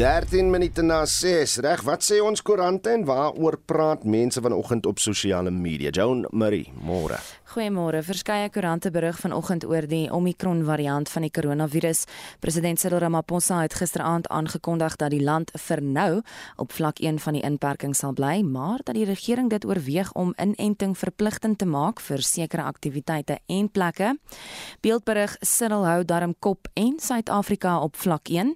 13 minute na 6. Reg, wat sê ons koerante en waaroor praat mense vanoggend op sosiale media? Joan Marie, môre. Goeiemôre. Verskeie koerante berig vanoggend oor die Omicron variant van die koronavirus. President Cyril Ramaphosa het gisteraand aangekondig dat die land vir nou op vlak 1 van die inperking sal bly, maar dat die regering dit oorweeg om inenting verpligtend te maak vir sekere aktiwiteite en plekke. Beeldberig Cyril hou darm kop en Suid-Afrika op vlak 1.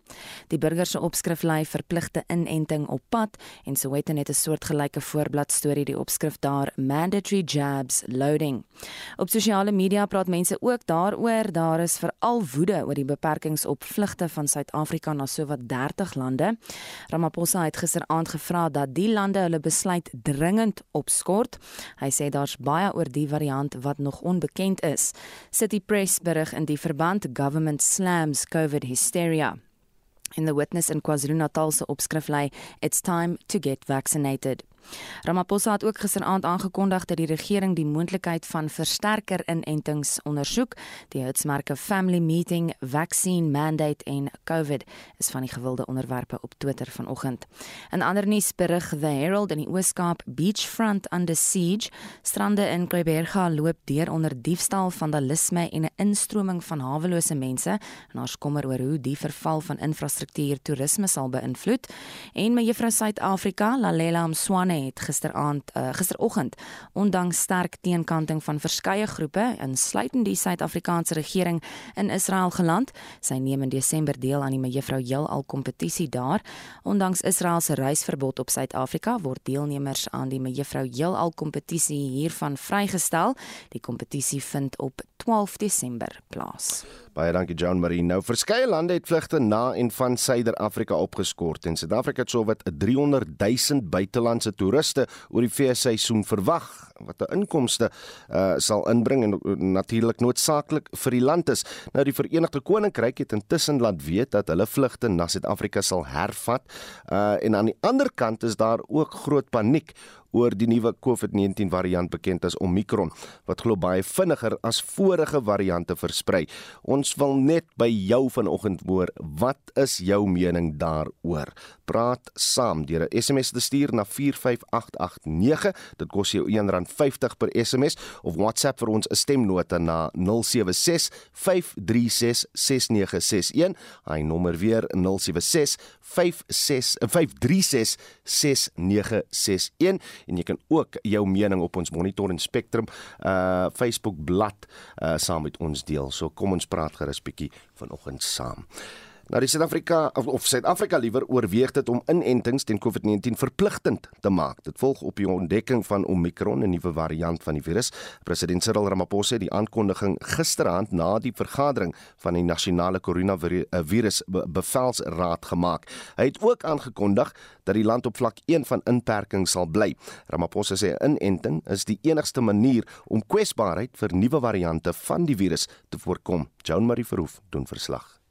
Die burger se opskrif lei verpligte inenting op pad en Soweto het 'n soortgelyke voorblad storie die opskrif daar mandatory jabs loading. Op sosiale media praat mense ook daaroor. Daar is veral woede oor die beperkings op vlugte van Suid-Afrika na sowat 30 lande. Ramaphosa het gisteraand gevra dat die lande hulle besluit dringend opskort. Hy sê daar's baie oor die variant wat nog onbekend is. City Press berig in die verband Government slams COVID hysteria. In the witness in KwaZulu-Natal se opskrif lê It's time to get vaccinated. Ramaphosa het ook gisteraand aangekondig dat die regering die moontlikheid van versterker inentings ondersoek. Die hitsmerke Family Meeting, Vaccine Mandate en COVID is van die gewilde onderwerpe op Twitter vanoggend. In ander nuus berig The Herald in die Ooskaap Beachfront under siege. Strande in Kruiberga loop deur onder diefstal, vandalisme en 'n instroming van hawelose mense. En ons kommer oor hoe die verval van infrastruktuur toerisme sal beïnvloed. En mevrou Suid-Afrika, Lalela Mswane Suwane het gisteraand uh, gisteroggend ondanks sterk teenkanting van verskeie groepe insluitend die Suid-Afrikaanse regering in Israel geland. Sy neem in Desember deel aan die mevrou Heelal kompetisie daar. Ondanks Israel se reisverbod op Suid-Afrika word deelnemers aan die mevrou Heelal kompetisie hiervan vrygestel. Die kompetisie vind op 12 Desember plaas. Baie dankie John Marie. Nou verskeie lande het vlugte na en van Suider-Afrika opgeskort en Suid-Afrika het sowat 300 000 buitelandse toeriste oor die feesseisoen verwag wat 'n inkomste uh, sal inbring en natuurlik noodsaaklik vir die land is. Nou die Verenigde Koninkryk het intussen laat weet dat hulle vlugte na Suid-Afrika sal hervat. Uh, en aan die ander kant is daar ook groot paniek oor die nuwe COVID-19 variant bekend as Omicron wat glo baie vinniger as vorige variante versprei. Ons wil net by jou vanoggend hoor, wat is jou mening daaroor? Praat saam deur 'n SMS te stuur na 45889. Dit kos jou R1.50 per SMS of WhatsApp vir ons 'n stemnota na 076 536 6961. Hy nommer weer 076 56 536 6961 en jy kan ook jou mening op ons Monitor en Spectrum uh Facebook bladsy uh saam met ons deel. So kom ons praat gerus bietjie vanoggend saam. Nou die Suid-Afrika of, of Suid-Afrika liewer oorweeg dit om inentings teen COVID-19 verpligtend te maak. Dit volg op die ontdekking van Omicron, 'n nuwe variant van die virus. President Cyril Ramaphosa het die aankondiging gisteraand na die vergadering van die nasionale koronavirus bevelsraad gemaak. Hy het ook aangekondig dat die land op vlak 1 van inperking sal bly. Ramaphosa sê 'n inenting is die enigste manier om kwesbaarheid vir nuwe variante van die virus te voorkom. Joan Marie Verhoef doen verslag.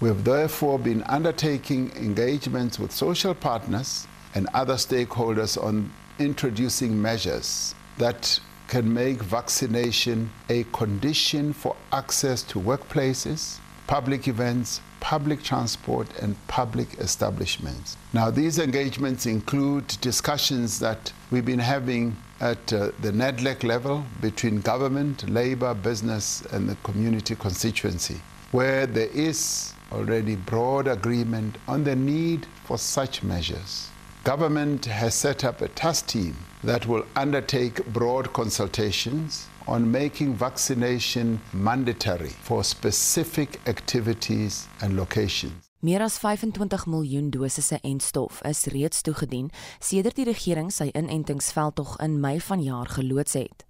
We have therefore been undertaking engagements with social partners and other stakeholders on introducing measures that can make vaccination a condition for access to workplaces, public events, public transport, and public establishments. Now, these engagements include discussions that we've been having at uh, the NEDLEC level between government, labor, business, and the community constituency, where there is already broad agreement on the need for such measures. Government has set up a task team that will undertake broad consultations on making vaccination mandatory for specific activities and locations. Meer as 25 miljoen dosisse en stof is reeds toegedien sedert die regering sy inentingsveldtog in Mei vanjaar geloods het.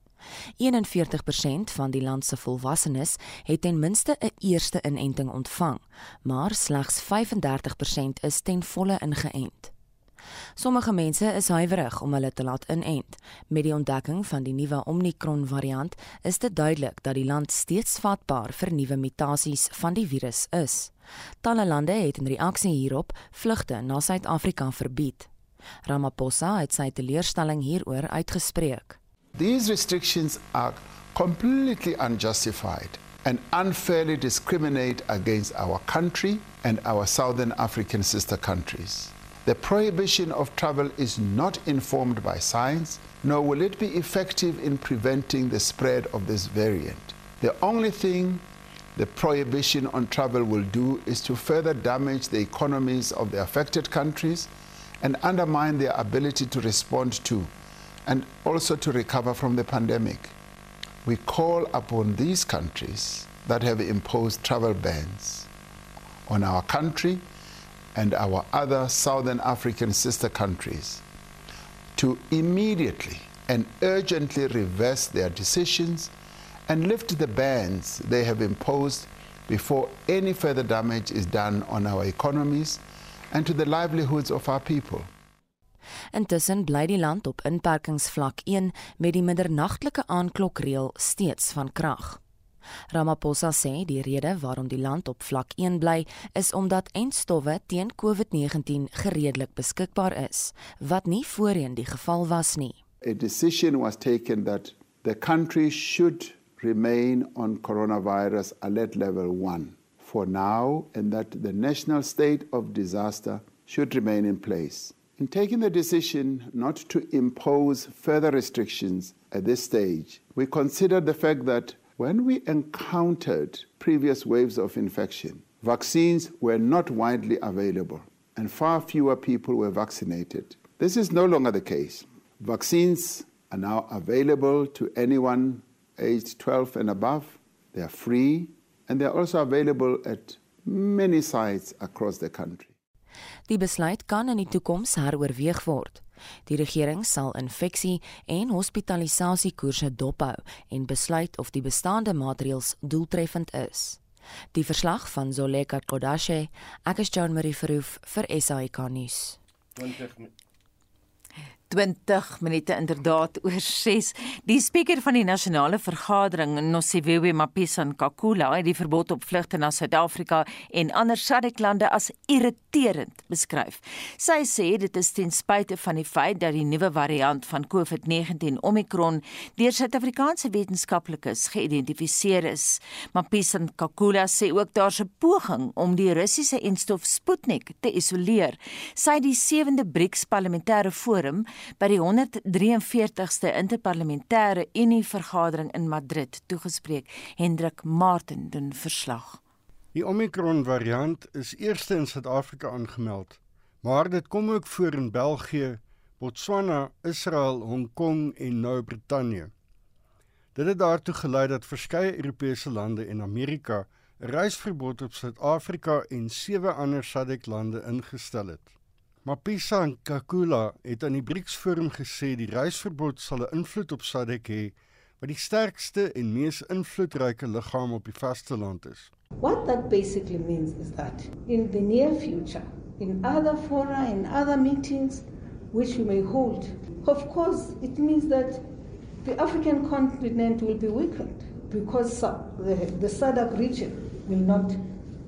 41% van die land se volwassenes het ten minste 'n eerste inenting ontvang, maar slegs 35% is ten volle ingeënt. Sommige mense is huiwerig om hulle te laat inent. Met die ontdekking van die nuwe Omicron variant is dit duidelik dat die land steeds vatbaar vir nuwe mutasies van die virus is. Talle lande het in reaksie hierop vlugte na Suid-Afrika verbied. Ramaphosa het sy teleurstelling hieroor uitgespreek. These restrictions are completely unjustified and unfairly discriminate against our country and our Southern African sister countries. The prohibition of travel is not informed by science, nor will it be effective in preventing the spread of this variant. The only thing the prohibition on travel will do is to further damage the economies of the affected countries and undermine their ability to respond to and also to recover from the pandemic. We call upon these countries that have imposed travel bans on our country and our other Southern African sister countries to immediately and urgently reverse their decisions and lift the bans they have imposed before any further damage is done on our economies and to the livelihoods of our people. Intussen bly die land op inperkingsvlak 1 met die middernagtelike aanklokreël steeds van krag. Ramaphosa sê die rede waarom die land op vlak 1 bly is omdat enstowwe teen COVID-19 gereedelik beskikbaar is, wat nie voorheen die geval was nie. A decision was taken that the country should remain on coronavirus alert level 1 for now and that the national state of disaster should remain in place. In taking the decision not to impose further restrictions at this stage, we considered the fact that when we encountered previous waves of infection, vaccines were not widely available and far fewer people were vaccinated. This is no longer the case. Vaccines are now available to anyone aged 12 and above. They are free and they are also available at many sites across the country. Die besluit kan in die toekoms heroorweeg word. Die regering sal infeksie en hospitalisasiekoerse dophou en besluit of die bestaande maatreëls doeltreffend is. Die verslag van Zoleka Kodashe, ek is Jean Marie Verhoef vir SAK nuus. 20 20 minute inderdaad oor 6. Die spreker van die nasionale vergadering, Nosiviwe Mapisa Nkakula, het die verbod op vlugte na Suid-Afrika en ander SADC-lande as irriterend beskryf. Sy sê dit is ten spyte van die feit dat die nuwe variant van COVID-19 Omicron deur Suid-Afrikaanse wetenskaplikes geïdentifiseer is. Mapisa Nkakula sê ook daar's 'n poging om die Russiese enstof Sputnik te isoleer. Sy het die 7de BRICS parlementêre forum by die 143ste interparlementêre Unie vergadering in Madrid toegespreek. Hendrik Martin doen verslag. Die Omicron variant is eers in Suid-Afrika aangemeld, maar dit kom ook voor in België, Botswana, Israel, Hong Kong en nou Brittanje. Dit het daartoe gelei dat verskeie Europese lande en Amerika 'n reisverbod op Suid-Afrika en sewe ander SADC-lande ingestel het. Mapisa Nkakula het aan die BRICS forum gesê die reisverbod sal 'n invloed op SADC hê wat die sterkste en mees invloedryke liggaam op die vasteland is. What that basically means is that in the near future in other fora and other meetings which we may hold of course it means that the African continent will be weakened because the, the SADC region will not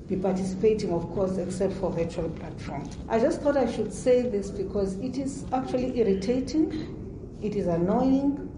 be participating, of course, except for virtual platforms. I just thought I should say this because it is actually irritating, it is annoying,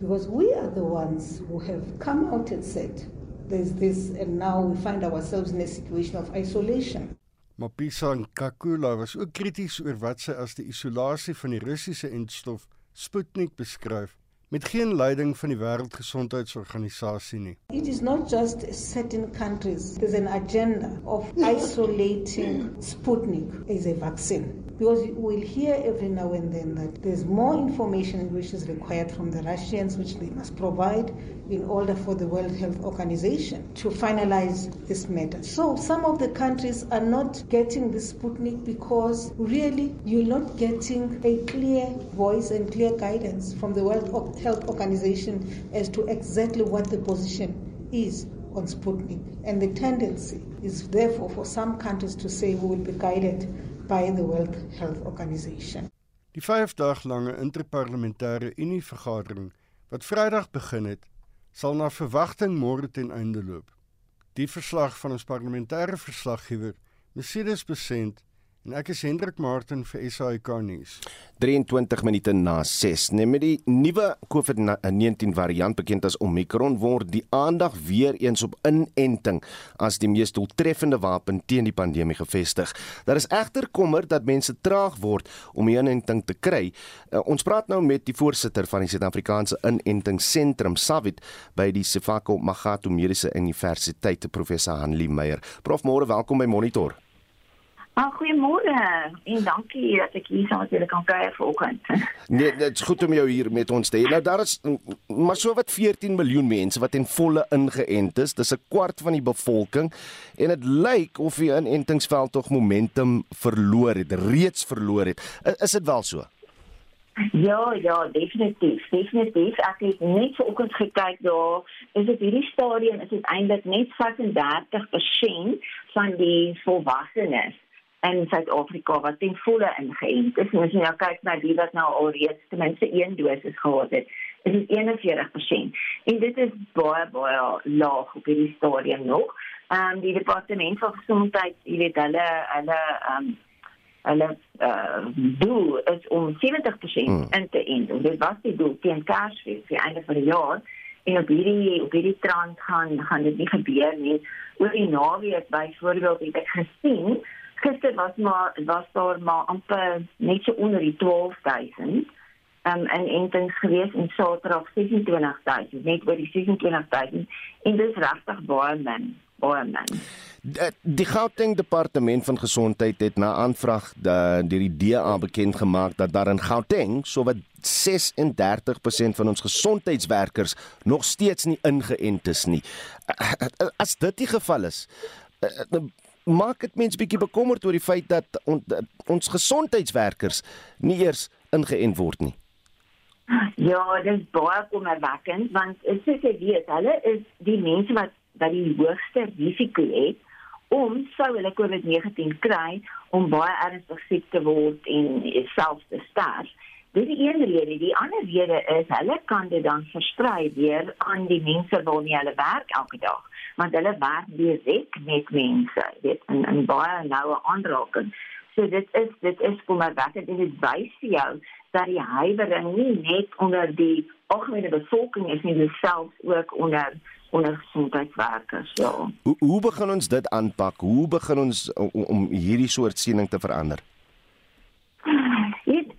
because we are the ones who have come out and said there's this, and now we find ourselves in a situation of isolation. Mapisa Nkakula was ook krities oor wat sy as die isolasie van die Russiese entstof Sputnik beskryf met geen leiding van die wêreldgesondheidsorganisasie nie. It is not just certain countries. There's an agenda of isolating Sputnik as a vaccine. Because we'll hear every now and then that there's more information which is required from the Russians, which they must provide in order for the World Health Organization to finalize this matter. So some of the countries are not getting the Sputnik because really you're not getting a clear voice and clear guidance from the World Health Organization as to exactly what the position is on Sputnik. And the tendency is therefore for some countries to say we will be guided by the World Health Organization. Die 5-daglange interparlementêre Unie vergadering wat Vrydag begin het, sal na verwagting môre ten einde loop. Die verslag van ons parlementêre verslaggewer, Mercedes Besent, En ek is Hendrik Martin vir SAK nuus. 23 minute na 6. Net met die nuwe COVID-19 variant bekend as Omicron word die aandag weer eens op inenting as die mees doeltreffende wapen teen die pandemie gevestig. Daar is egter kommer dat mense traag word om die inenting te kry. Uh, ons praat nou met die voorsitter van die Suid-Afrikaanse Inentingsentrum SAVIT by die Sefako Magatu Mediese Universiteit, professor Hanlie Meyer. Prof, môre welkom by Monitor. Ah, goeiemôre en dankie dat ek hier saam met julle kan kuier vanoggend. Nee, dit is goed om jou hier met ons te hê. Nou daar is maar so wat 14 miljoen mense wat in volle ingeënt is. Dis 'n kwart van die bevolking en dit lyk of die inentingsveld tog momentum verloor het, reeds verloor het. Is dit wel so? Ja, ja, definitief. Definitief. Ek het net vanoggend gekyk daar, is dit hierdie stadium is dit eintlik net 35% van die volwassenes in Suid-Afrika wat ten volle ingeënt is. As jy nou kyk na die wat nou al reeds ten minste een dosis gehad het, is dit 41%. En dit is baie baie laag op hierdie stadium nog. Ehm um, die departement van gesondheid, jy weet hulle hulle ehm um, hulle uh, doel is om 70% hmm. in te ent. En dit was die doel teen Kersfees, die einde van die jaar. En op hierdie op hierdie trend gaan gaan dit nie gebeur nie. Oor die naweek byvoorbeeld het ek gesien gister was maar was daar maar amper net so onder die 12000 um, en intens gewees en Saterdag 26000 net oor die 26000 en dis regtig baie min baie min die, die Gauteng departement van gesondheid het na aanvraag deur die DA bekend gemaak dat daar in Gauteng sowat 36% van ons gesondheidswerkers nog steeds nie ingeënt is nie. As dit die geval is, maak dit mense bietjie bekommerd oor die feit dat on, ons gesondheidswerkers nie eers ingeënt word nie. Ja, dit is baie kommerwekkend want dit sê weet hulle is die mense wat wat die hoogste risiko het om sou hulle COVID-19 kry om baie ernstig siek te word en selfs te sterf. Dit is een rede, die ander rede is hulle kan dit dan versprei deur aan die mense waarmee hulle werk elke dag want hulle werk direk met mense, weet, in in baie noue aanraking. So dit is dit is werk en dit wys vir jou dat die huiwering nie net onder die algemene bevolking is nie, selfs ook onder onder gesondheidswerkers. Ja. Hoe hoe begin ons dit aanpak? Hoe begin ons om, om hierdie soort siening te verander?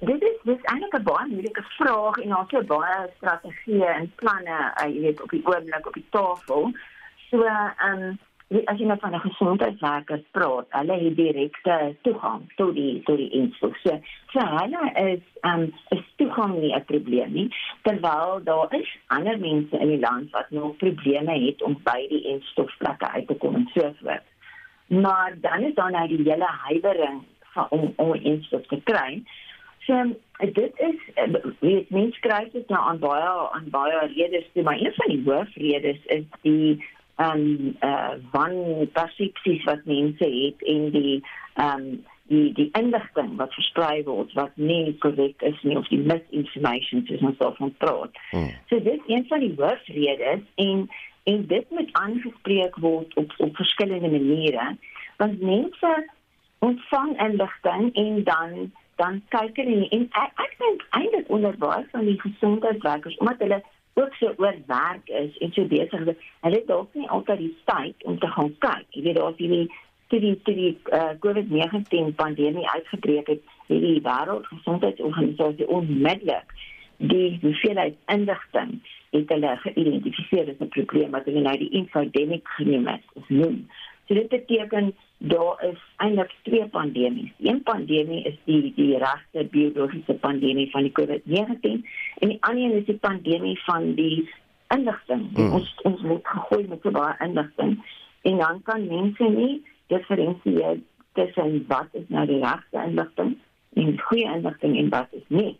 Dit is dis eintlik 'n baie moeilike vraag en het baie strategieë en planne, uh, jy weet, op die oomblik op die tafel. So ehm um, as jy nou van 'n gesondheidswerker praat, hulle het direkte toegang tot die tot die instelling. So, hulle is ehm um, is toegang nie 'n probleem nie, terwyl daar is ander mense in die land wat nog probleme het om by die instellingsplekke uit te kom en so voort. Maar dan is daar nou die hele huiwering van om om 'n instelling te kry. So dit is weet mense kry dit nou aan baie aan baie redes, maar een van die hoofredes is die um uh van persepsies wat mense het en die um die die inligting wat versprei word wat nie korrek is nie of die misinformation is ons van praat. Hmm. So dit is een van die hoofredes en en dit moet aangespreek word op op verskillende maniere want mense ontvang inligting en dan dan kyk hulle en ek, ek dink eintlik onder baie van die gesondheidswerkers omdat hulle ook so oor werk is en so besig is. Hulle het dalk nie altyd die tyd om te gaan kyk. Jy weet daar's hierdie toe die toe die uh, COVID-19 pandemie uitgebreek het, het die wêreldgesondheidsorganisasie onmiddellik die hoeveelheid inligting het hulle geïdentifiseer as 'n probleem wat hulle nou die infodemic genoem het. Noem. So dit beteken daar is eintlik twee pandemies. Een pandemie is die die regte biologiese pandemie van die COVID-19 en die ander een is die pandemie van die inligting. Hmm. Ons ons moet gegooi met so baie inligting en dan kan mense nie diferensieer tussen wat is nou die regte inligting en goeie inligting en wat is nie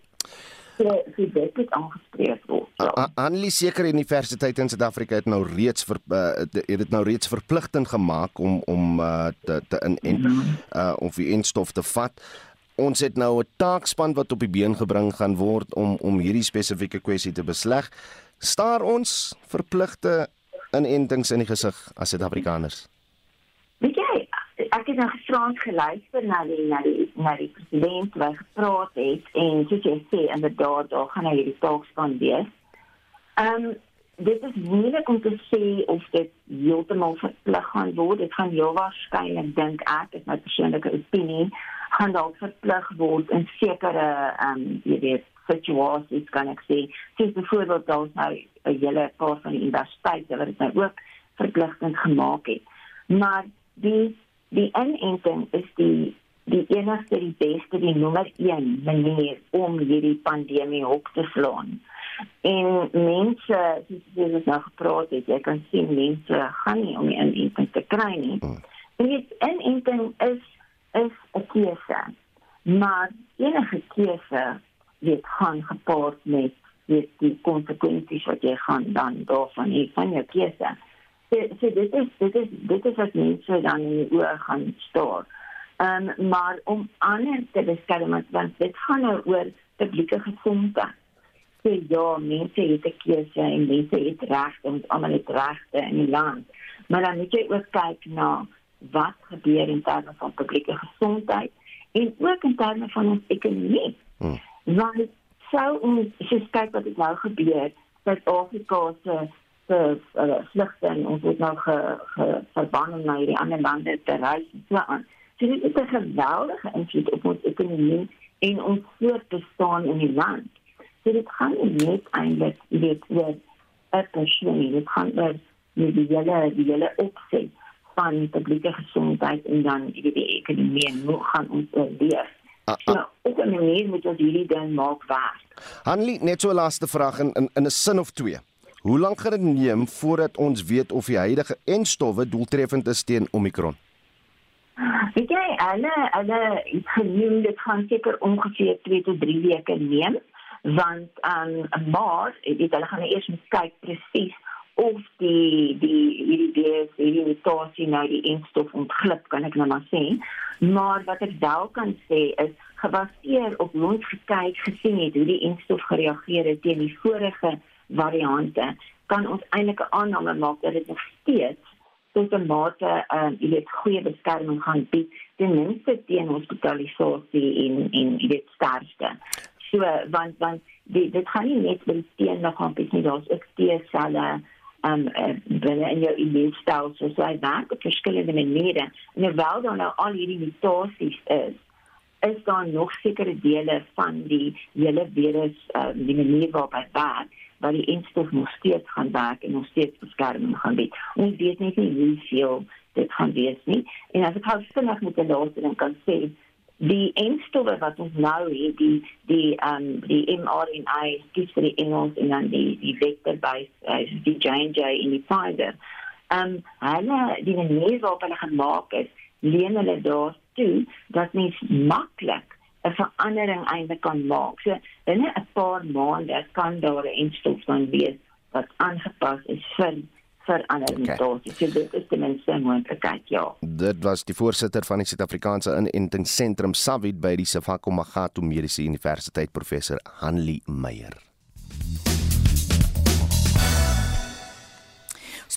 so so dit het aangespreek word. Ja. Annelie seker universiteit in Suid-Afrika het nou reeds ver, uh, het dit nou reeds verpligtend gemaak om om uh, te te in en uh, om vir instof te vat. Ons het nou 'n taakspan wat op die been gebring gaan word om om hierdie spesifieke kwessie te besleg. Staar ons verpligte inentings in die gesig as Suid-Afrikaners? Het nou gisterand geluister na die na die na die president wat gepraat het en soos jy sê inderdaad daar gaan hy hierdie taakspan wees. Ehm um, dit is moeilik om te sê of dit heeltemal verplig gaan word. Dit gaan heel waarskynlik dink ek, is my persoonlike opinie, gaan dalk verplig word in sekere ehm um, jy weet situasies kan ek sê. Soos byvoorbeeld daar's nou 'n hele paar van die universiteite wat dit nou ook verpligtend gemaak het. Maar die die inenting is die die enigste die beste die nommer 1 manier om hierdie pandemie op te slaan. En mense, soos jy net nou gepraat het, jy kan sien mense gaan nie om die inenting te kry nie. Hmm. En dit inenting is is 'n keuse. Maar enige keuse word gaan gepaard met met die konsekwensies wat jy gaan dan daarvan hê van jou keuse. So, so dit is dit is dit is wat mense dan in die oë gaan staar. Ehm um, maar om ander te beskerm want dit gaan nou oor publieke gesondheid sê ja, mense het 'n keuse en mense het regte en almal het regte in die land. Maar dan moet jy ook kyk na wat gebeur in terme van publieke gesondheid en ook in terme van ons ekonomie. Hmm. Want sou ons kyk wat nou gebeur, dat Afrika se se uh, vlugte en ons het nou ge, ge verbân na hierdie ander lande te reis en so aan. So dit is 'n geweldige invloed op ons ekonomie en ons voortbestaan in die land. So dit gaan nie net eintlik weet oor 'n persoon nie, dit gaan oor die hele die hele opset van publieke gesondheid en dan die, die ekonomie en hoe gaan ons leef. Ah, ah. So op 'n manier moet ons hierdie ding maak werk. Hanlie, net so 'n laaste vraag in in 'n sin of twee. Hoe lank gaan dit neem voordat ons weet of die huidige enstowwe doeltreffend is teen Omicron? Weet jy, alle alle ek genoem dit gaan seker ongeveer 2 tot 3 weke neem want aan um, maar dit hulle gaan eers moet kyk presies of die die hierdie die hierdie mutasie nou die instof ontglip kan ek nou maar sê maar wat ek wel kan sê is gebaseer op hoe ons gekyk gesien het hoe die instof gereageer het teen die vorige variante kan ons eintlik 'n aanname maak dat dit nog steeds tot 'n mate uh, jy weet goeie beskerming gaan bied ten minste teen hospitalisasie en en jy weet sterfte. So want want die, dit gaan nie net met teen nog gaan bietjie daar's ook T-selle um binne in jou immuunstelsel. So hy werk op verskillende maniere. En hoewel daar nou al hierdie mutasies is is daar nog sekere dele van die hele virus uh, die manier waarop hy werk waar die instof nog steeds gaan werk en nog steeds beskerming gaan bied. Ons weet net nie hoe veel dit gaan wees nie. En as ek gou vinnig met 'n laaste ding kan sê, die enstowwe wat ons nou het die die um die mRNA dis vir die Engels en dan die die vector base uh, die J&J in die Pfizer. Um hulle die manier waarop hulle gemaak is, leen hulle daartoe dat mens maklik 'n verandering eintlik kan maak. So binne 'n paar maande kan daar 'n enstof van wees wat aangepas is vir vir ander mutasies. Okay. So dit is ten minste 'n moontlikheid, ja. Dit was die voorsitter van die Suid-Afrikaanse Inentingsentrum SAWIT by die Sefako Magatu Mediese Universiteit, professor Hanli Meyer.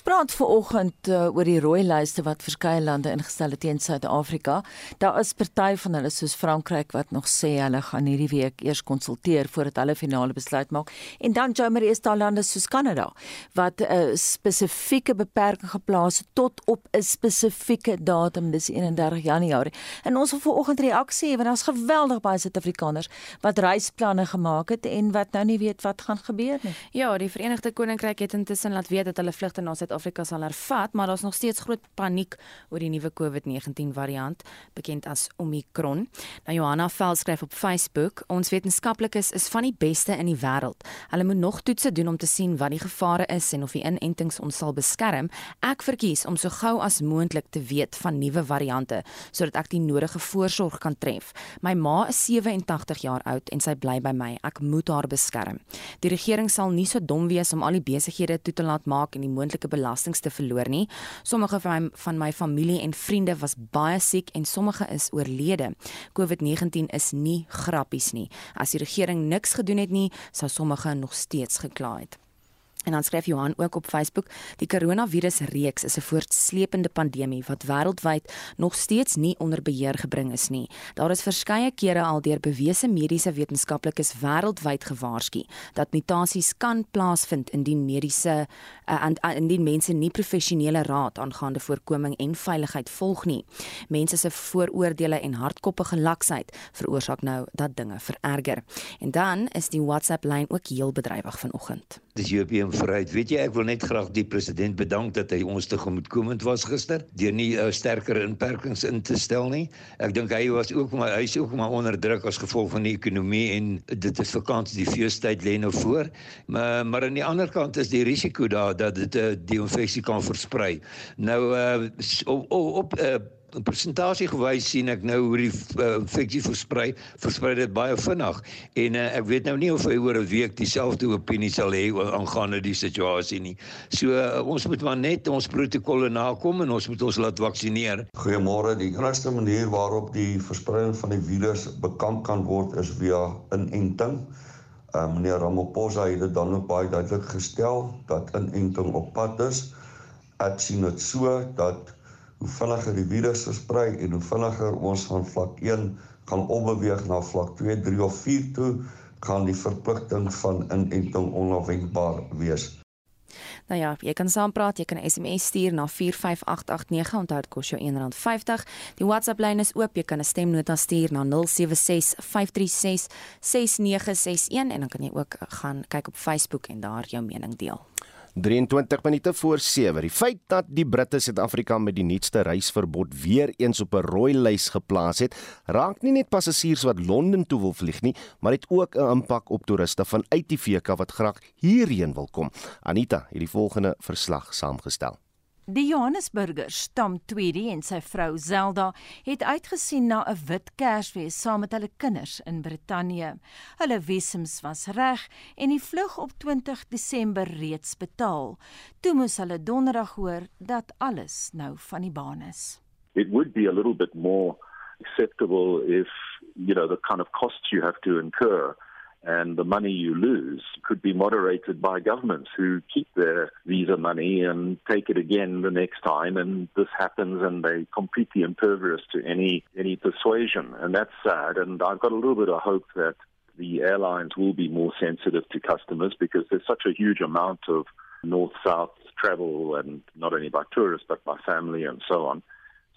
Praat veraloggend uh, oor die rooi lyste wat verskeie lande ingestel het teen Suid-Afrika. Daar is party van hulle soos Frankryk wat nog sê hulle gaan hierdie week eers konsulteer voordat hulle finale besluit maak. En dan Germany is daar lande soos Kanada wat 'n uh, spesifieke beperking geplaas het tot op 'n spesifieke datum, dis 31 Januarie. En ons wil veraloggend reaksie hê want daar's geweldig baie Suid-Afrikaners wat reisplanne gemaak het en wat nou nie weet wat gaan gebeur nie. Ja, die Verenigde Koninkryk het intussen laat weet dat hulle vlugte na Suid-Afrika sal hervat, maar daar's nog steeds groot paniek oor die nuwe COVID-19 variant, bekend as Omicron. Nou Johanna Vel skryf op Facebook: "Ons wetenskaplikes is van die beste in die wêreld. Hulle moet nog toetse doen om te sien wat die gevare is en of die inentings ons sal beskerm. Ek verkies om so gou as moontlik te weet van nuwe variante sodat ek die nodige voorsorg kan tref. My ma is 87 jaar oud en sy bly by my. Ek moet haar beskerm. Die regering sal nie so dom wees om al die besighede toe te laat maak en die moontlike belastings te verloor nie. Sommige van my, van my familie en vriende was baie siek en sommige is oorlede. COVID-19 is nie grappies nie. As die regering niks gedoen het nie, sou sommige nog steeds gekla het. En dan skryf Johan ook op Facebook: Die koronavirus reeks is 'n voortsleepende pandemie wat wêreldwyd nog steeds nie onder beheer gebring is nie. Daar is verskeie kere al deur bewese mediese wetenskaplikes wêreldwyd gewaarsku dat mutasies kan plaasvind indien mediese uh, indien mense nie professionele raad aangaande voorkoming en veiligheid volg nie. Mense se vooroordeele en hardkoppige laksheid veroorsaak nou dat dinge vererger. En dan is die WhatsApp lyn ook heel bedrywig vanoggend. Dis European Vryheid. Weet jy, ek wil net graag die president bedank dat hy ons tegemoetkomend was gister deur nie uh, sterker inperkings in te stel nie. Ek dink hy was ook maar hy is ook maar onder druk as gevolg van die ekonomie en dit is vakansie, die feestyd lê nou voor. Maar maar aan die ander kant is die risiko daar dat dit uh, die infeksie kan versprei. Nou uh, op op uh, in persentasie gewys sien ek nou hoe die uh, infeksie versprei, versprei dit baie vinnig. En uh, ek weet nou nie of hy oor 'n week dieselfde opinie sal hê aangaande die situasie nie. So uh, ons moet maar net ons protokolle nakom en ons moet ons laat vaksineer. Goeiemôre. Die enigste manier waarop die verspreiding van die virus bekamp kan word is via inenting. Uh, meneer Ramaphosa het dit dan ook baie duidelik gestel dat inenting op pad is. Ek sien dit so dat hoe vinniger die virus versprei en hoe vinniger ons van vlak 1 gaan opbeweeg na vlak 2, 3 of 4 toe, gaan die verpligting van inenting onafwendbaar wees. Nou ja, jy kan saampraat, jy kan 'n SMS stuur na 45889, onthou dit kos jou R1.50. Die WhatsApp lyn is oop, jy kan 'n stemnota stuur na 0765366961 en dan kan jy ook gaan kyk op Facebook en daar jou mening deel. 23 minute voor 7. Die feit dat die Britte Suid-Afrika met die nuutste reisverbod weer eens op 'n rooi lys geplaas het, raak nie net passasiers wat Londen toe wil vlieg nie, maar dit ook 'n impak op toeriste van uit die VK wat graag hierheen wil kom. Anita het die volgende verslag saamgestel. Die Johannesburgers, Tom Tweedy en sy vrou Zelda, het uitgesien na 'n wit Kersfees saam met hulle kinders in Brittanje. Hulle visums was reg en die vlug op 20 Desember reeds betaal. Toe moes hulle donderdag hoor dat alles nou van die baan is. It would be a little bit more acceptable if, you know, the kind of costs you have to incur and the money you lose could be moderated by governments who keep their visa money and take it again the next time and this happens and they completely impervious to any any persuasion. And that's sad and I've got a little bit of hope that the airlines will be more sensitive to customers because there's such a huge amount of north south travel and not only by tourists but by family and so on.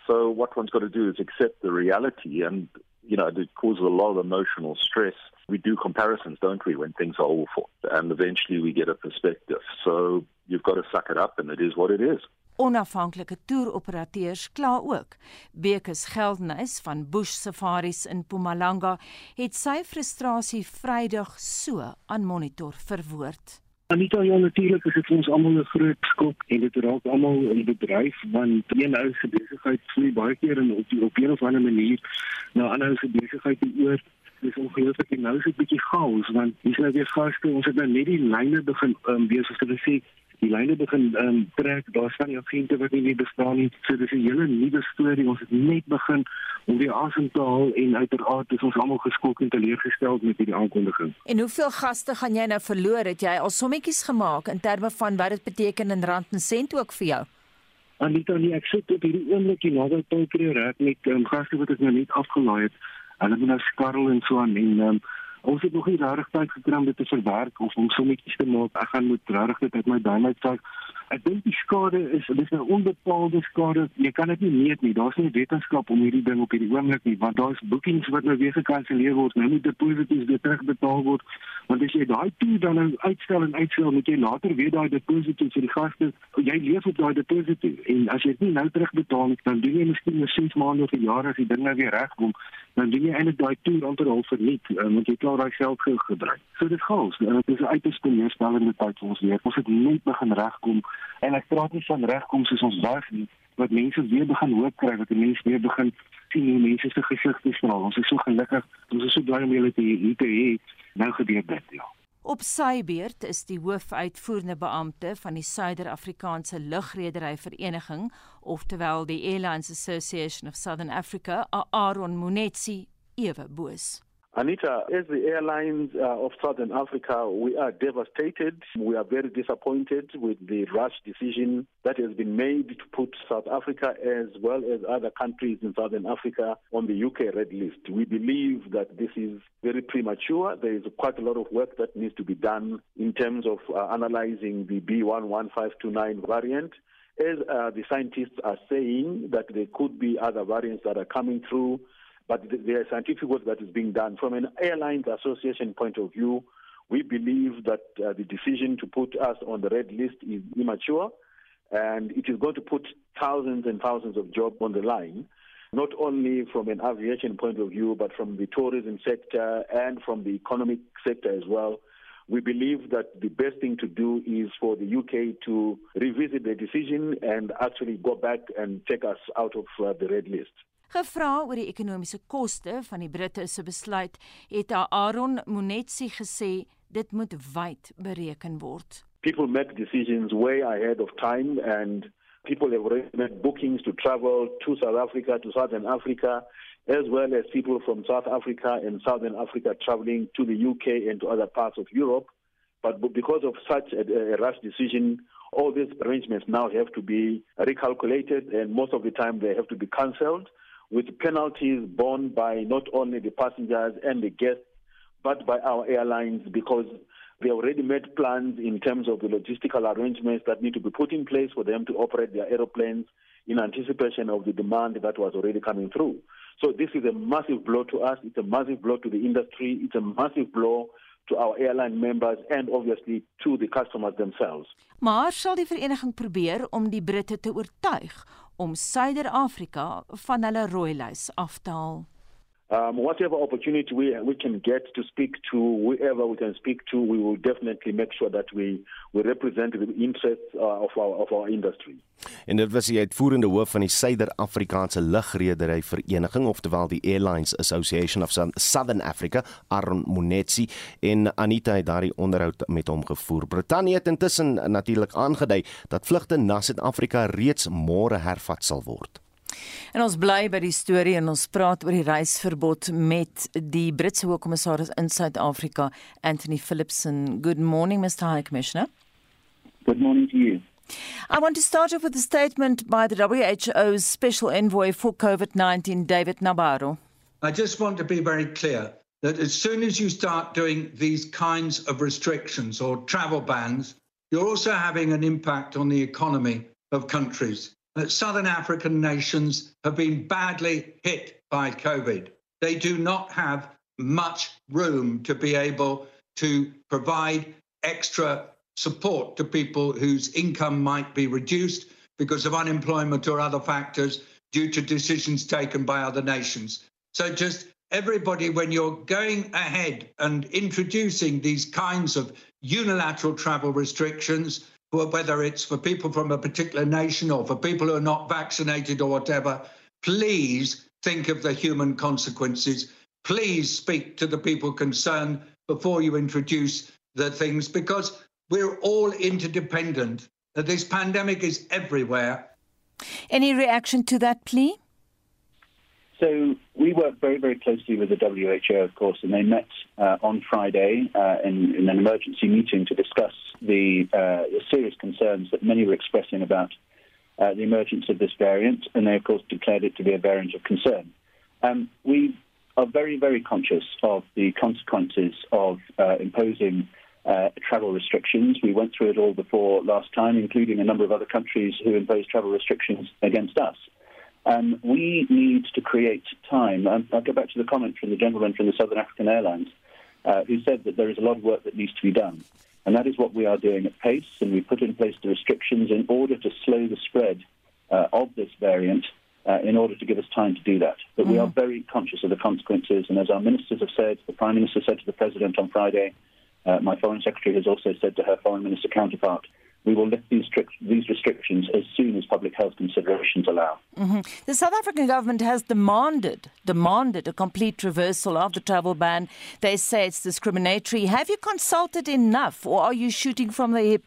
So what one's got to do is accept the reality and you know, it causes a lot of emotional stress. We do comparisons, don't we, when things are awful? And eventually we get a perspective. So you've got to suck it up and it is what it is. Onafhanklike toeroperateurs kla ook. Bekes Geldnys van Bush Safaris in Mpumalanga het sy frustrasie Vrydag so aan Monitor verwoord. Anita, ja natuurlik is dit vir ons almal 'n groot skok en dit raak almal in bedryf want een ou se besigheid vloei baie keer in op, die, op een of ander manier na ander ou se besigheid oor. Dis ongelooflik en nou is dit 'n bietjie chaos want hier is nou weer gaste, ons het nou net die lyne begin um, besig te sê die lyne begin um, trek, daar staan nie agente wat nie bestaan nie. So dis 'n hele nuwe storie. Ons het net begin om die asem te haal en uiteraard is ons almal geskok en teleurgestel met hierdie aankondiging. En hoeveel gaste gaan jy nou verloor? Het jy al sommetjies gemaak in terme van wat dit beteken in rand en sent ook vir jou? Anita, nee, ek sit op hierdie oomblik hier naby Tolkrie reg met um, gaste wat ek nou net afgelaai het. Hulle moet nou skarrel en so aan en um, ons het nog nie regtig tyd gekry om dit te verwerk of om sommetjies te maak. Ek gaan moet regtig dit uit my duim uitsak. Ek dink die skade is dis 'n onbepaalde skade. Jy kan dit nie meet nie. Daar's nie wetenskap om hierdie ding op hierdie oomblik nie, want daar's boekings wat nou weer gekanselleer word. Nou moet deposito's weer terugbetaal word. Want as jy daai toe dan nou uitstel en uitstel, moet jy later weer daai deposito vir die gaste. Jy leef op daai deposito en as jy dit nie nou terugbetaal nie, dan doen jy miskien vir 6 maande of 'n jaar as die ding nou weer regkom, dan doen jy eintlik daai toe amper half verniet, eh, want jy klaar daai geld gebruik. So dit gaan. Dit is uiters teleurstellende tyd vir ons weer. Ons het net begin regkom en ek praat nie van regkom soos ons wag nie, wat mense weer begin hoop kry, wat mense weer begin sien hoe mense se gesigte straal. Ons is so gelukkig, ons is so bly om julle te hier te hê. Nou gebeur dit, ja. Op sy beurt is die hoofuitvoerende beampte van die Suider-Afrikaanse Lugredery Vereniging, oftewel die Airlines Association of Southern Africa, Aaron Munetsi, ewe boos. Anita, as the airlines uh, of Southern Africa, we are devastated. We are very disappointed with the rash decision that has been made to put South Africa as well as other countries in Southern Africa on the UK red list. We believe that this is very premature. There is quite a lot of work that needs to be done in terms of uh, analyzing the B11529 variant. As uh, the scientists are saying that there could be other variants that are coming through but there is scientific work that is being done. From an airlines association point of view, we believe that uh, the decision to put us on the red list is immature, and it is going to put thousands and thousands of jobs on the line, not only from an aviation point of view, but from the tourism sector and from the economic sector as well. We believe that the best thing to do is for the UK to revisit the decision and actually go back and take us out of uh, the red list. Gevra oor die ekonomiese koste van die Britte se besluit, het Aaron Monetsi gesê dit moet wyd bereken word. People make decisions way ahead of time and people have already made bookings to travel to South Africa to Southern Africa as well as people from South Africa and Southern Africa traveling to the UK and to other parts of Europe. But because of such a, a rash decision, all these arrangements now have to be recalculated, and most of the time they have to be cancelled with penalties borne by not only the passengers and the guests, but by our airlines because they already made plans in terms of the logistical arrangements that need to be put in place for them to operate their aeroplanes in anticipation of the demand that was already coming through. So this is a massive blow to us. It's a massive blow to the industry. It's a massive blow to our airline members and obviously to the customers themselves. Maar sal die vereniging probeer om die Britte te oortuig om Suider-Afrika van hulle rooi lys af te haal. Um, whatever opportunity we we can get to speak to whoever we can speak to, we will definitely make sure that we we represent the interests uh, of our of our industry. En dit was die uitvoerende hoof van die Suider-Afrikaanse Lugredery Vereniging, oftewel die Airlines Association of Southern Africa, Aaron Monetsi en Anita het daardie onderhoud met hom gevoer. Brittanje het intussen natuurlik aangedui dat vlugte na Suid-Afrika reeds môre hervat sal word. En ons bly by die storie en ons praat oor die reisverbod met die Britse Hoogkommissaris in Suid-Afrika, Anthony Philipson. Good morning, Mr. High Commissioner. Good morning to you. I want to start off with a statement by the WHO's Special Envoy for COVID 19, David Nabarro. I just want to be very clear that as soon as you start doing these kinds of restrictions or travel bans, you're also having an impact on the economy of countries. That southern African nations have been badly hit by COVID. They do not have much room to be able to provide extra support to people whose income might be reduced because of unemployment or other factors due to decisions taken by other nations. So just everybody, when you're going ahead and introducing these kinds of unilateral travel restrictions, whether it's for people from a particular nation or for people who are not vaccinated or whatever, please think of the human consequences. Please speak to the people concerned before you introduce the things because we're all interdependent. This pandemic is everywhere. Any reaction to that plea? So we work very, very closely with the WHO, of course, and they met uh, on Friday uh, in, in, an emergency meeting to discuss the, uh, the serious concerns that many were expressing about uh, the emergence of this variant, and they, of course, declared it to be a variant of concern. Um, we are very, very conscious of the consequences of uh, imposing uh, travel restrictions. We went through it all before last time, including a number of other countries who imposed travel restrictions against us. Um, we need to create time. Um, I'll go back to the comment from the gentleman from the Southern African Airlines uh, who said that there is a lot of work that needs to be done. And that is what we are doing at pace. And we put in place the restrictions in order to slow the spread uh, of this variant uh, in order to give us time to do that. But mm-hmm. we are very conscious of the consequences. And as our ministers have said, the Prime Minister said to the President on Friday, uh, my Foreign Secretary has also said to her Foreign Minister counterpart, we will lift these, strict, these restrictions as soon as public health considerations allow. Mm-hmm. The South African government has demanded demanded a complete reversal of the travel ban. They say it's discriminatory. Have you consulted enough, or are you shooting from the hip?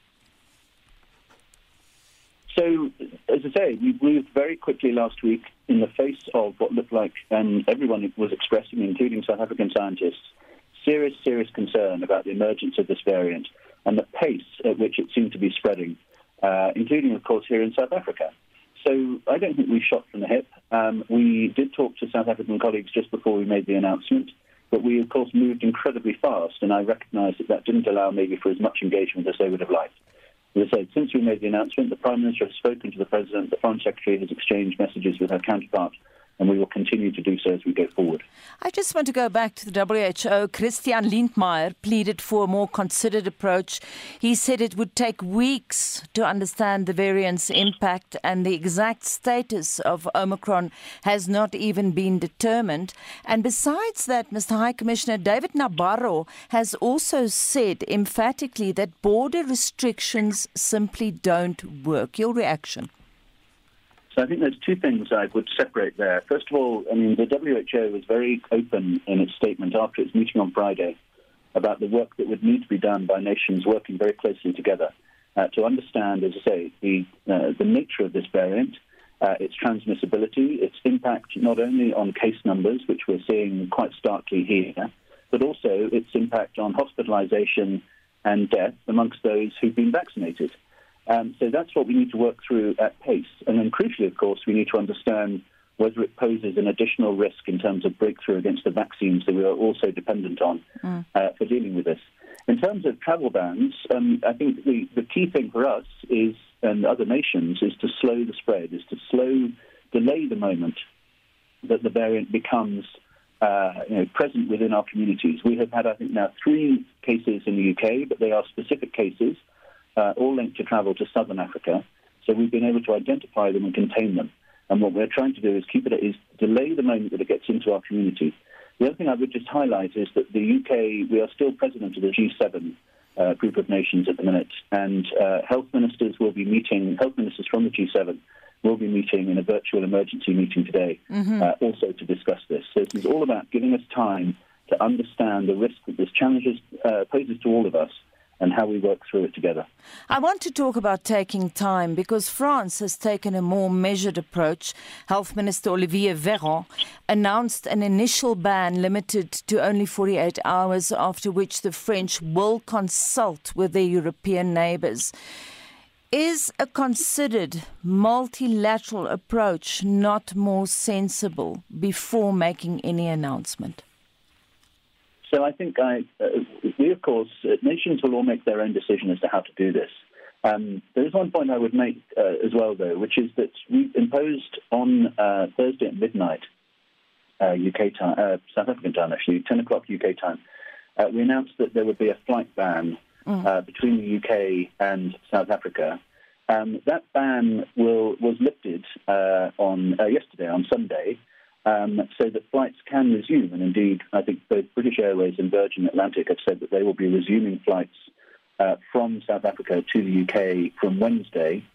So, as I say, we moved very quickly last week in the face of what looked like, and everyone was expressing, including South African scientists, serious, serious concern about the emergence of this variant and the pace at which it seemed to be spreading, uh, including, of course, here in South Africa. So I don't think we shot from the hip. Um, we did talk to South African colleagues just before we made the announcement, but we, of course, moved incredibly fast, and I recognise that that didn't allow maybe for as much engagement as they would have liked. As I said, since we made the announcement, the Prime Minister has spoken to the President, the Foreign Secretary has exchanged messages with her counterpart, and we will continue to do so as we go forward. I just want to go back to the WHO. Christian Lindmeier pleaded for a more considered approach. He said it would take weeks to understand the variant's impact, and the exact status of Omicron has not even been determined. And besides that, Mr. High Commissioner David Nabarro has also said emphatically that border restrictions simply don't work. Your reaction? So I think there's two things I would separate there. First of all, I mean, the WHO was very open in its statement after its meeting on Friday about the work that would need to be done by nations working very closely together uh, to understand, as I say, the, uh, the nature of this variant, uh, its transmissibility, its impact not only on case numbers, which we're seeing quite starkly here, but also its impact on hospitalization and death amongst those who've been vaccinated. Um, so that's what we need to work through at pace. And then crucially, of course, we need to understand whether it poses an additional risk in terms of breakthrough against the vaccines that we are also dependent on mm. uh, for dealing with this. In terms of travel bans, um, I think the, the key thing for us is, and other nations, is to slow the spread, is to slow, delay the moment that the variant becomes uh, you know, present within our communities. We have had, I think, now three cases in the UK, but they are specific cases uh, all linked to travel to southern Africa. So we've been able to identify them and contain them. And what we're trying to do is keep it is delay the moment that it gets into our community. The other thing I would just highlight is that the UK, we are still president of the G7 uh, group of nations at the minute, and uh, health ministers will be meeting, health ministers from the G7 will be meeting in a virtual emergency meeting today, mm-hmm. uh, also to discuss this. So this is all about giving us time to understand the risk that this challenges, uh, poses to all of us and how we work through it together. I want to talk about taking time because France has taken a more measured approach. Health Minister Olivier Véran announced an initial ban limited to only 48 hours, after which the French will consult with their European neighbours. Is a considered multilateral approach not more sensible before making any announcement? So I think I, uh, we, of course, uh, nations will all make their own decision as to how to do this. Um, there is one point I would make uh, as well, though, which is that we imposed on uh, Thursday at midnight, UK uh, time, uh, South African time, actually, 10 o'clock UK time, we announced that there would be a flight ban mm. between the UK and South Africa. Um, that ban will, was lifted on yesterday, on Sunday um, so that flights can resume. And indeed, I think both British Airways and Virgin Atlantic have said that they will be resuming flights uh, from South Africa to the UK from Wednesday,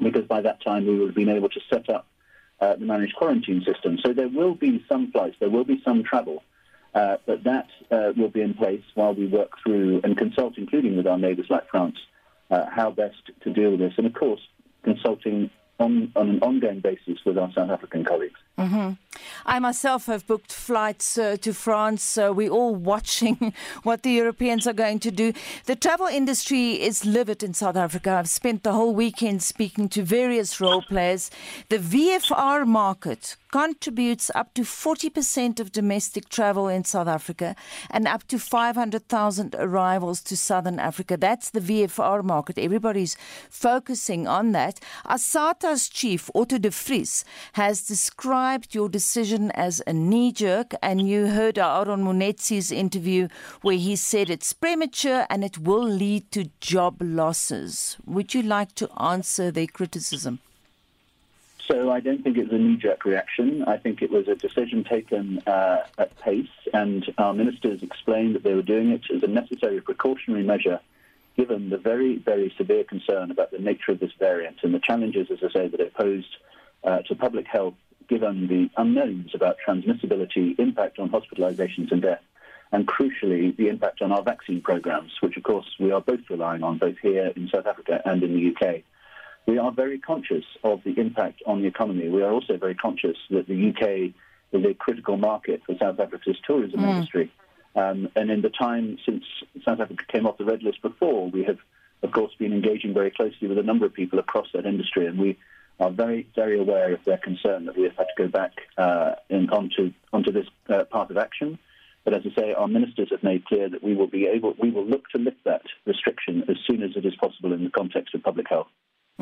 because by that time we will have been able to set up uh, the managed quarantine system. So there will be some flights, there will be some travel. Uh, but that uh, will be in place while we work through and consult, including with our neighbours like France, uh, how best to deal with this. And of course, consulting on, on an ongoing basis with our South African colleagues. Mm-hmm. I myself have booked flights uh, to France. So we're all watching what the Europeans are going to do. The travel industry is livid in South Africa. I've spent the whole weekend speaking to various role players. The VFR market contributes up to 40% of domestic travel in South Africa and up to 500,000 arrivals to Southern Africa. That's the VFR market. Everybody's focusing on that. ASATA's chief, Otto de Vries, has described your decision as a knee jerk, and you heard Aaron Munetsi's interview where he said it's premature and it will lead to job losses. Would you like to answer their criticism? So I don't think it was a knee-jerk reaction. I think it was a decision taken uh, at pace, and our ministers explained that they were doing it as a necessary precautionary measure, given the very, very severe concern about the nature of this variant and the challenges, as I say, that it posed uh, to public health, given the unknowns about transmissibility, impact on hospitalizations and death, and crucially, the impact on our vaccine programs, which, of course, we are both relying on, both here in South Africa and in the UK. we are very conscious of the impact on the economy. We are also very conscious that the UK is a critical market for South Africa's tourism mm. industry. Um, and in the time since South Africa came off the red list before, we have, of course, been engaging very closely with a number of people across that industry, and we are very, very aware of their concern that we have had to go back uh, in, onto onto this uh, path of action. But as I say, our ministers have made clear that we will be able, we will look to lift that restriction as soon as it is possible in the context of public health.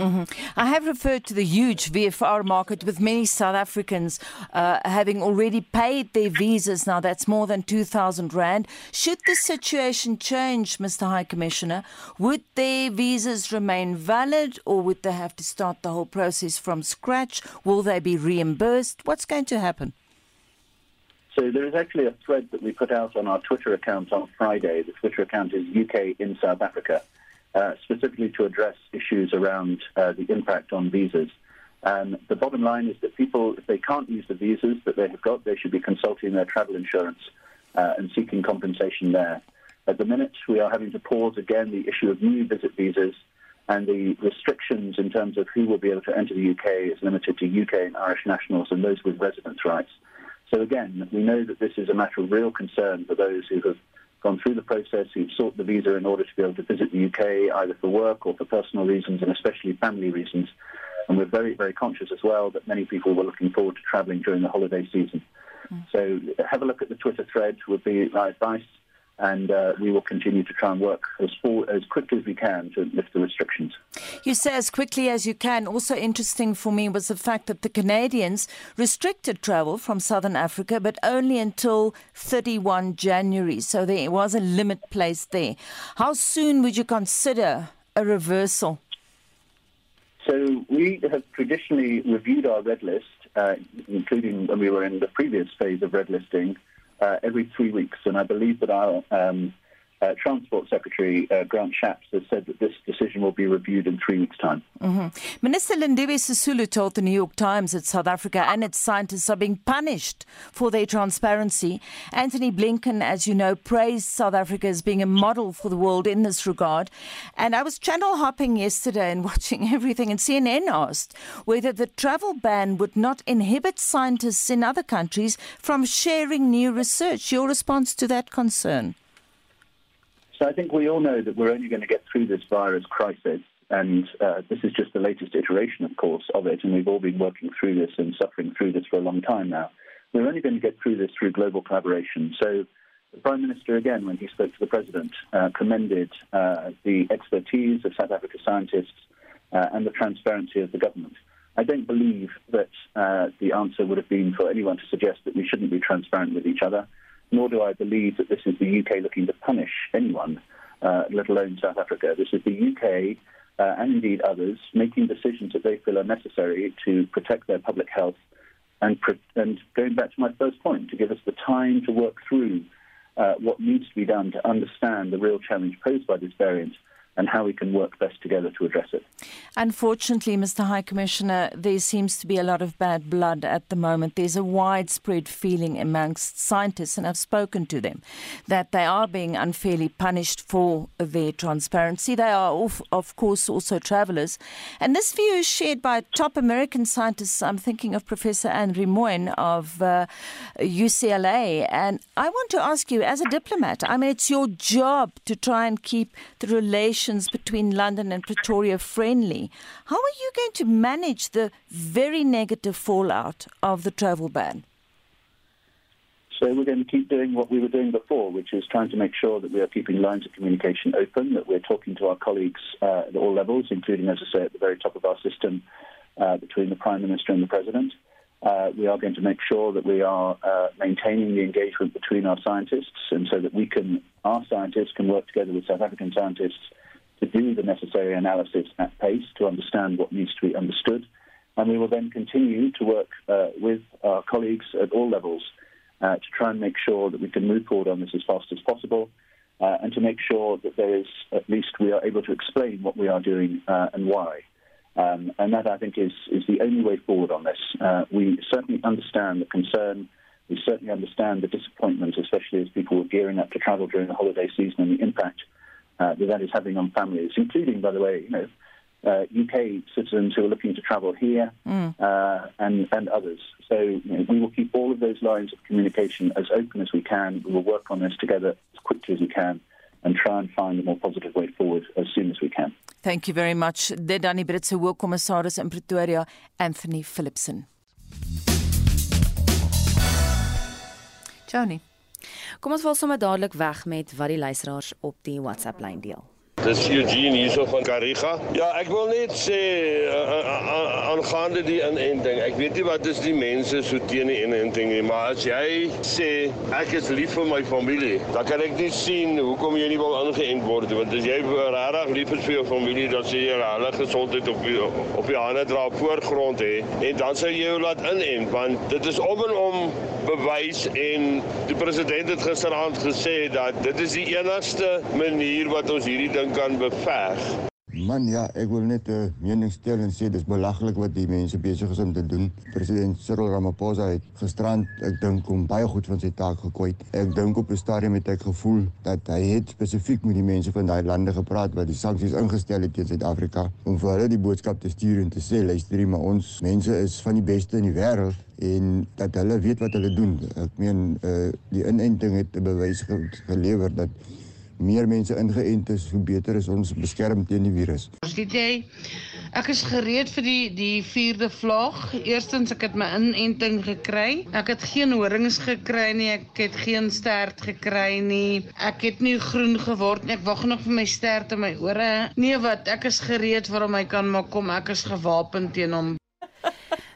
Mm-hmm. I have referred to the huge VFR market with many South Africans uh, having already paid their visas. Now that's more than 2,000 Rand. Should the situation change, Mr. High Commissioner, would their visas remain valid or would they have to start the whole process from scratch? Will they be reimbursed? What's going to happen? So there is actually a thread that we put out on our Twitter account on Friday. The Twitter account is UK in South Africa. Uh, specifically to address issues around uh, the impact on visas. Um, the bottom line is that people, if they can't use the visas that they have got, they should be consulting their travel insurance uh, and seeking compensation there. At the minute, we are having to pause again the issue of new visit visas, and the restrictions in terms of who will be able to enter the UK is limited to UK and Irish nationals and those with residence rights. So again, we know that this is a matter of real concern for those who have gone through the process, who've sought the visa in order to be able to visit the UK, either for work or for personal reasons, and especially family reasons. And we're very, very conscious as well that many people were looking forward to travelling during the holiday season. Mm. So have a look at the Twitter thread would be my advice and uh, we will continue to try and work as, full, as quickly as we can to lift the restrictions. You say as quickly as you can. Also interesting for me was the fact that the Canadians restricted travel from Southern Africa, but only until 31 January. So there was a limit placed there. How soon would you consider a reversal? So we have traditionally reviewed our red list, uh, including when we were in the previous phase of red listing every three weeks. And I believe that our um, uh, Transport Secretary uh, Grant Shapps has said that this decision will be reviewed in three weeks' time. Mm-hmm. Minister Lindiwe Sisulu told the New York Times that South Africa and its scientists are being punished for their transparency. Anthony Blinken, as you know, praised South Africa as being a model for the world in this regard. And I was channel hopping yesterday and watching everything, and CNN asked whether the travel ban would not inhibit scientists in other countries from sharing new research. Your response to that concern? So I think we all know that we're only going to get through this virus crisis. And uh, this is just the latest iteration, of course, of it. And we've all been working through this and suffering through this for a long time now. We're only going to get through this through global collaboration. So the Prime Minister, again, when he spoke to the President, uh, commended uh, the expertise of South Africa scientists uh, and the transparency of the government. I don't believe that uh, the answer would have been for anyone to suggest that we shouldn't be transparent with each other nor do I believe that this is the UK looking to punish anyone, uh, let alone South Africa. This is the UK uh, and indeed others making decisions that they feel are necessary to protect their public health. And, and going back to my first point, to give us the time to work through uh, what needs to be done to understand the real challenge posed by this variant and how we can work best together to address it. Unfortunately, Mr. High Commissioner, there seems to be a lot of bad blood at the moment. There's a widespread feeling amongst scientists, and I've spoken to them, that they are being unfairly punished for their transparency. They are, of, course, also travelers. And this view is shared by top American scientists. I'm thinking of Professor Henry Moyne of uh, UCLA. And I want to ask you, as a diplomat, I mean, it's your job to try and keep the relationship relations between London and Pretoria friendly. How are you going to manage the very negative fallout of the travel ban? So we're going to keep doing what we were doing before, which is trying to make sure that we are keeping lines of communication open, that we're talking to our colleagues uh, at all levels, including, as I say, at the very top of our system uh, between the Prime Minister and the President. Uh, we are going to make sure that we are uh, maintaining the engagement between our scientists, and so that we can, our scientists can work together with South African scientists to do the necessary analysis at pace to understand what needs to be understood. And we will then continue to work uh, with our colleagues at all levels uh, to try and make sure that we can move forward on this as fast as possible uh, and to make sure that there is, at least we are able to explain what we are doing uh, and why. Um, and that, I think, is, is the only way forward on this. Uh, we certainly understand the concern. We certainly understand the disappointment, especially as people were gearing up to travel during the holiday season and the impact uh, that that is having on families, including, by the way, you know, uh, UK citizens who are looking to travel here, mm. uh, and, and others. So you know, we will keep all of those lines of communication as open as we can. We will work on this together as quickly as we can and try and find a more positive way forward as soon as we can. Thank you very much. Dit dan die Britse Hoogkommissaris in Pretoria, Anthony Philipson. Johnny. Kom ons val sommer dadelik weg met wat die luisteraars op die WhatsApp lyn deel. Dis Eugene hierso van Kariga. Ja, ek wil net sê aangaande die inenting. Ek weet nie wat is die mense so teen die inenting nie, maar as jy sê ek is lief vir my familie, dan kan ek nie sien hoekom jy nie wil ingeënt word nie. Want as jy regtig lief is vir jou familie, dan sê jy hulle gesondheid op die, op die hande dra op voorgrond hè en dan sê jy jou laat inent want dit is om en om bewys en die president het gisteraand gesê dat dit is die enigste manier wat ons hierdie ding kan beveg. Man ja, ek wil net 'n uh, mening stel en sê dis belaglik wat die mense besig is om te doen. President Cyril Ramaphosa het gisterand, ek dink, hom baie goed van sy taak gekwyt. Ek dink op 'n stadium het ek gevoel dat hy het spesifiek met die mense van daai lande gepraat wat die sanksies ingestel het teen Suid-Afrika om vir hulle die boodskap te stuur en te sê, luister, maar ons mense is van die beste in die wêreld en dat hulle weet wat hulle doen. Ek meen, uh, die inenting het 'n bewys ge gelewer dat meer mense ingeënt is, hoe beter is ons beskerm teen die virus. Jy? Ek is gereed vir die die vierde vlaag. Eerstens ek het my inenting gekry. Ek het geen horings gekry nie. Ek het geen stert gekry nie. Ek het nie groen geword nie. Ek wag nog vir my stert in my ore. Nee, wat? Ek is gereed vir hom. Hy kan maar kom. Ek is gewapen teen hom.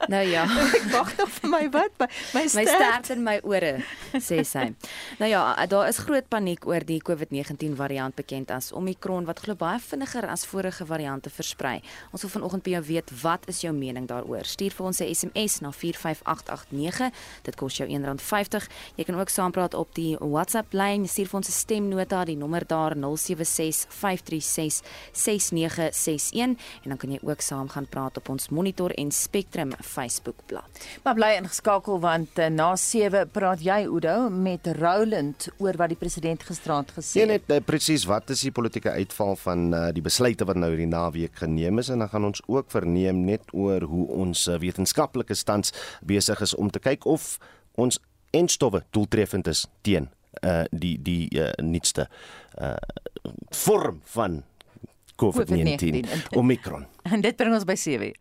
Nou ja, ek wag nog vir my wat my my stert. stert in my ore, sê sy. nou ja, daar is groot paniek oor die COVID-19 variant bekend as Omicron wat glo baie vinniger as vorige variante versprei. Ons wil vanoggend by jou weet, wat is jou mening daaroor? Stuur vir ons 'n SMS na 45889. Dit kos jou R1.50. Jy kan ook saampraat op die WhatsApp lyn. Stuur vir ons 'n stemnota, die nommer daar 0765366961 en dan kan jy ook saam gaan praat op ons Monitor en Spectrum Facebookblad. Maar bly ingeskakel want uh, na 7 praat jy Udo met Roland oor wat die president gisteraand gesê nee, het. Nee, net presies wat is die politieke uitval van uh, die besluite wat nou hierdie naweek geneem is en dan gaan ons ook verneem net oor hoe ons uh, wetenskaplike stands besig is om te kyk of ons enstowwe doeltreffend is teen uh die die uh, nuutste uh vorm van COVID-19 Omicron. En dit bring ons by 7.